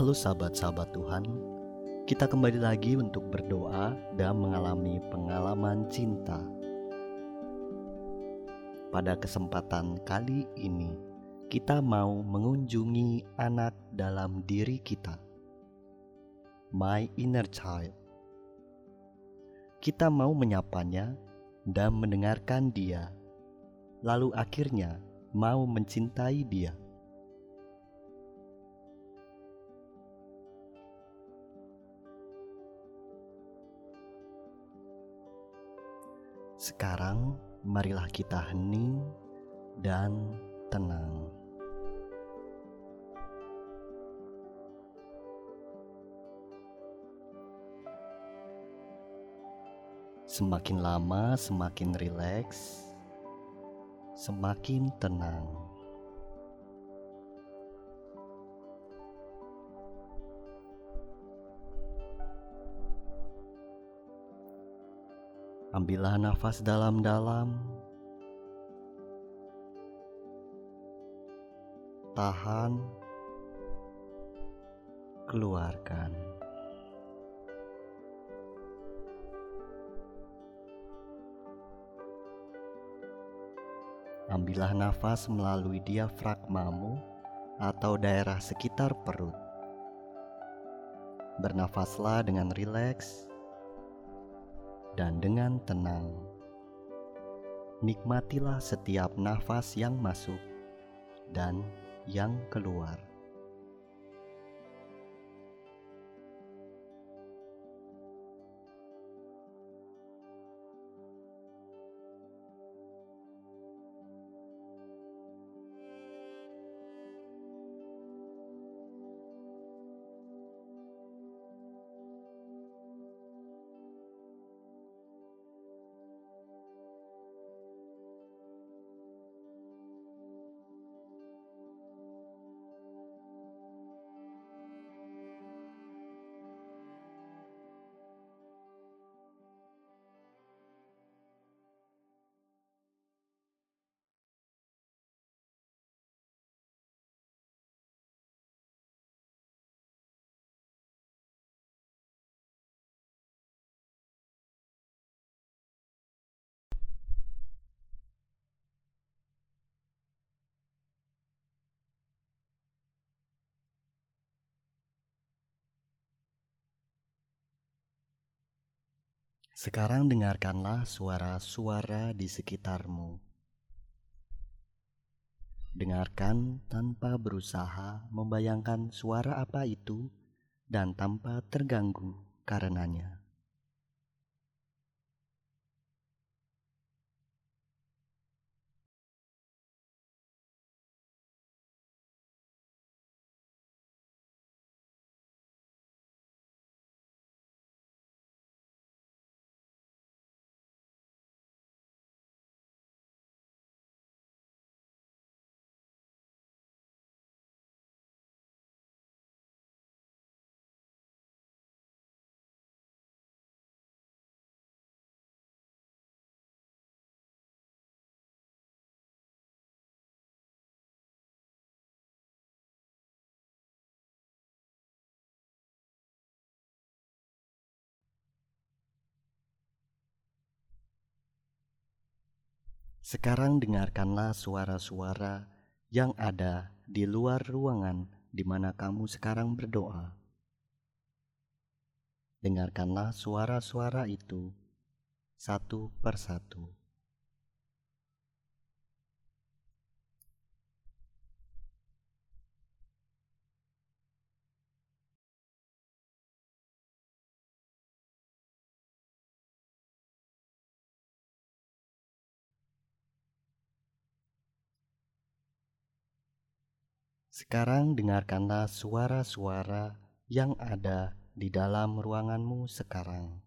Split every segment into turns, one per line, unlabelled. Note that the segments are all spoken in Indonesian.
Halo sahabat-sahabat Tuhan, kita kembali lagi untuk berdoa dan mengalami pengalaman cinta. Pada kesempatan kali ini, kita mau mengunjungi anak dalam diri kita, my inner child. Kita mau menyapanya dan mendengarkan dia, lalu akhirnya mau mencintai dia. Sekarang, marilah kita hening dan tenang. Semakin lama, semakin rileks, semakin tenang. Ambillah nafas dalam-dalam. Tahan. Keluarkan. Ambillah nafas melalui diafragmamu atau daerah sekitar perut. Bernafaslah dengan rileks dan dengan tenang. Nikmatilah setiap nafas yang masuk dan yang keluar. Sekarang dengarkanlah suara-suara di sekitarmu. Dengarkan tanpa berusaha membayangkan suara apa itu dan tanpa terganggu karenanya. Sekarang dengarkanlah suara-suara yang ada di luar ruangan di mana kamu sekarang berdoa. Dengarkanlah suara-suara itu satu persatu. Sekarang dengarkanlah suara-suara yang ada di dalam ruanganmu sekarang.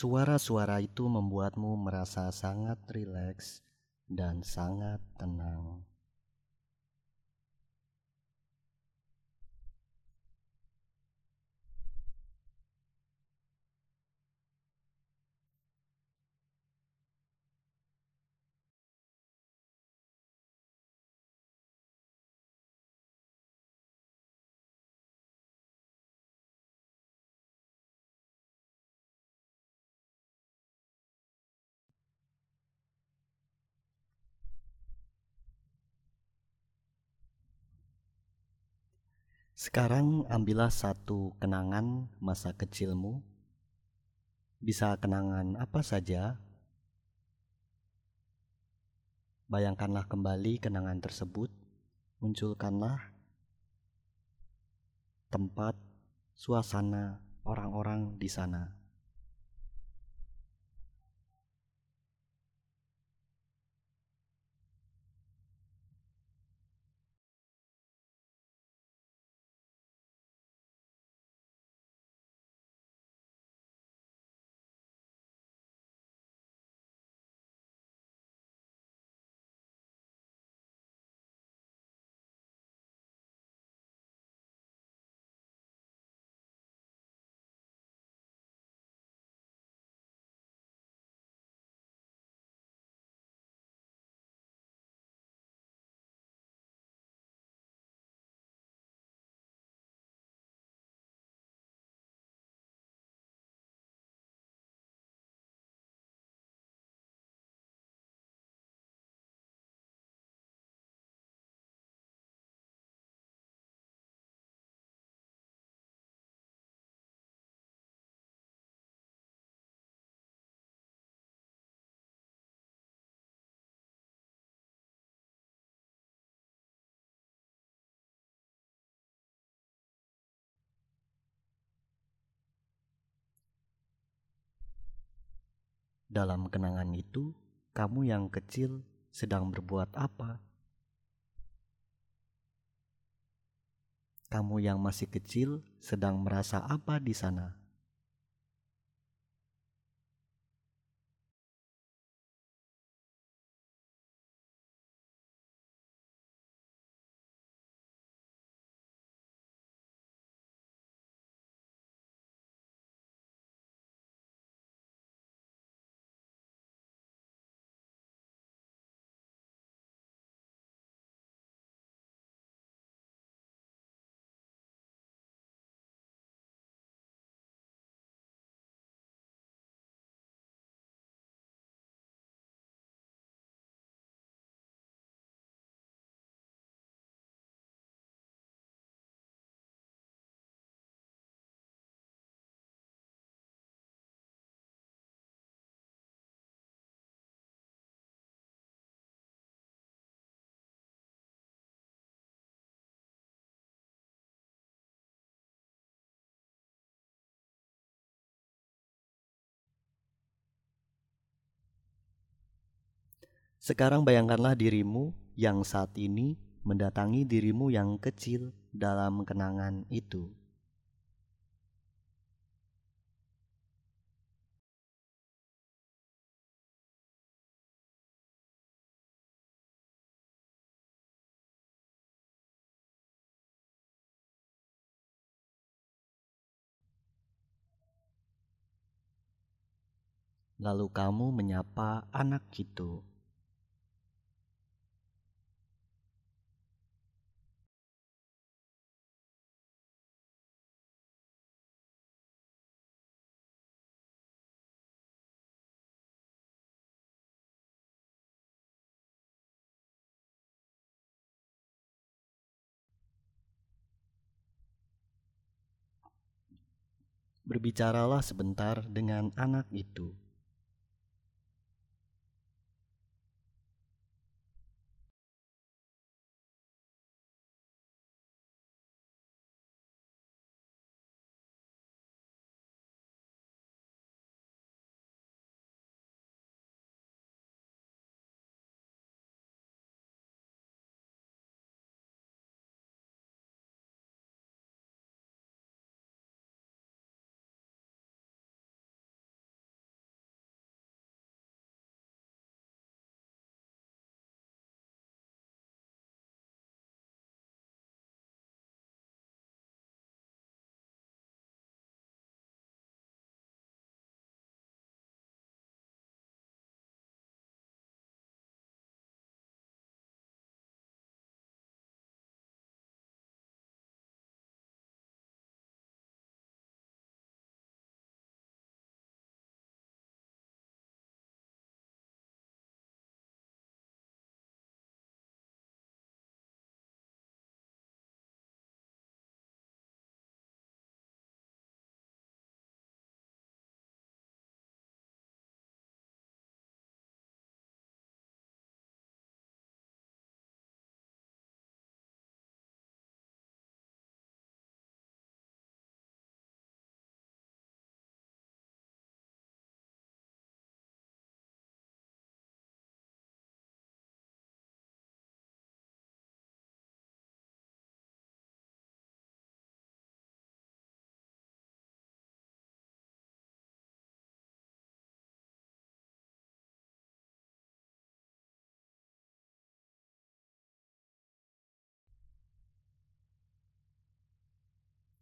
Suara-suara itu membuatmu merasa sangat rileks dan sangat tenang. Sekarang ambillah satu kenangan masa kecilmu. Bisa kenangan apa saja. Bayangkanlah kembali kenangan tersebut. Munculkanlah tempat, suasana, orang-orang di sana. Dalam kenangan itu, kamu yang kecil sedang berbuat apa? Kamu yang masih kecil sedang merasa apa di sana? Sekarang bayangkanlah dirimu yang saat ini mendatangi dirimu yang kecil dalam kenangan itu. Lalu kamu menyapa anak itu. Berbicaralah sebentar dengan anak itu.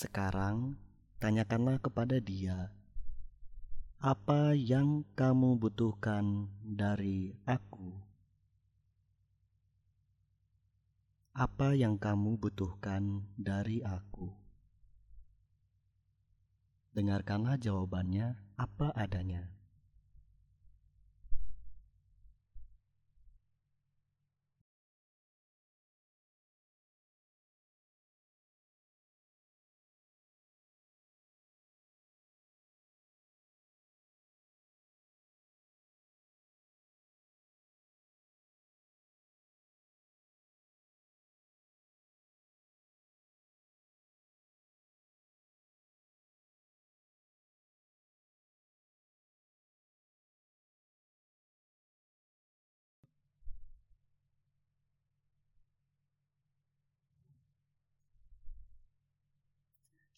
Sekarang tanyakanlah kepada dia, apa yang kamu butuhkan dari aku? Apa yang kamu butuhkan dari aku? Dengarkanlah jawabannya apa adanya.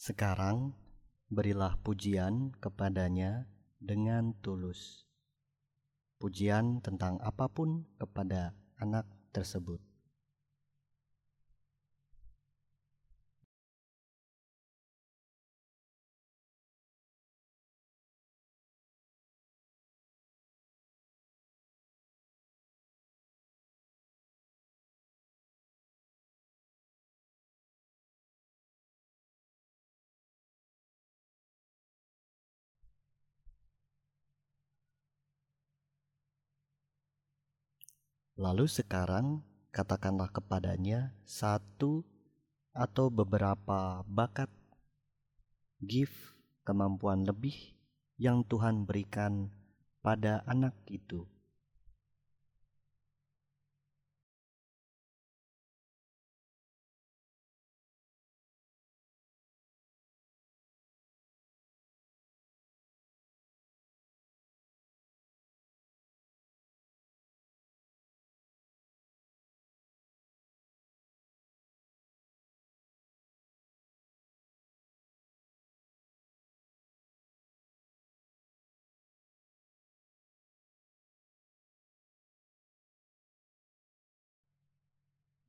Sekarang berilah pujian kepadanya dengan tulus. Pujian tentang apa pun kepada anak tersebut. Lalu sekarang katakanlah kepadanya satu atau beberapa bakat, gift, kemampuan lebih yang Tuhan berikan pada anak itu.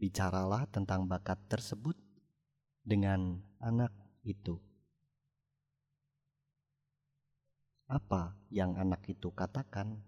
Bicaralah tentang bakat tersebut dengan anak itu. Apa yang anak itu katakan?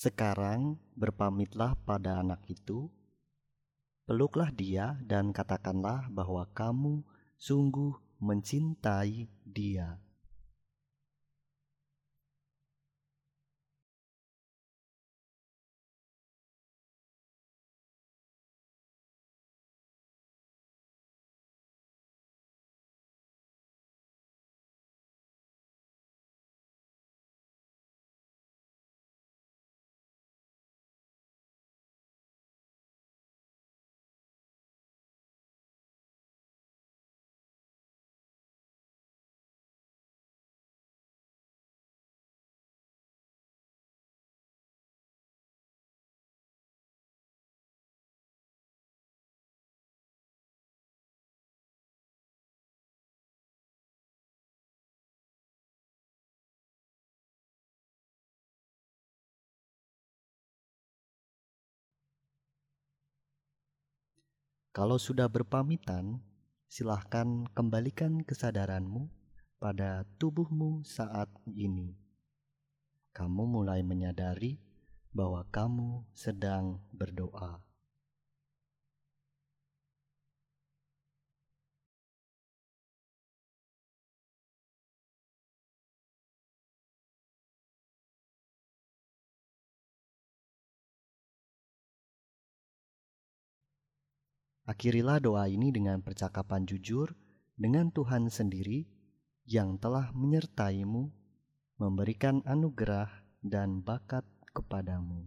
Sekarang berpamitlah pada anak itu, peluklah dia dan katakanlah bahwa kamu sungguh mencintai dia. Kalau sudah berpamitan, silahkan kembalikan kesadaranmu pada tubuhmu saat ini. Kamu mulai menyadari bahwa kamu sedang berdoa. Akhirilah doa ini dengan percakapan jujur dengan Tuhan sendiri yang telah menyertaimu, memberikan anugerah dan bakat kepadamu.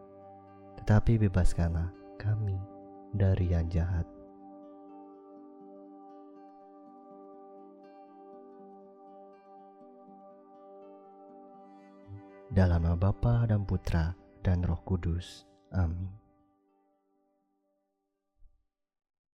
tetapi bebaskanlah kami dari yang jahat. Dalam nama Bapa dan Putra dan Roh Kudus. Amin.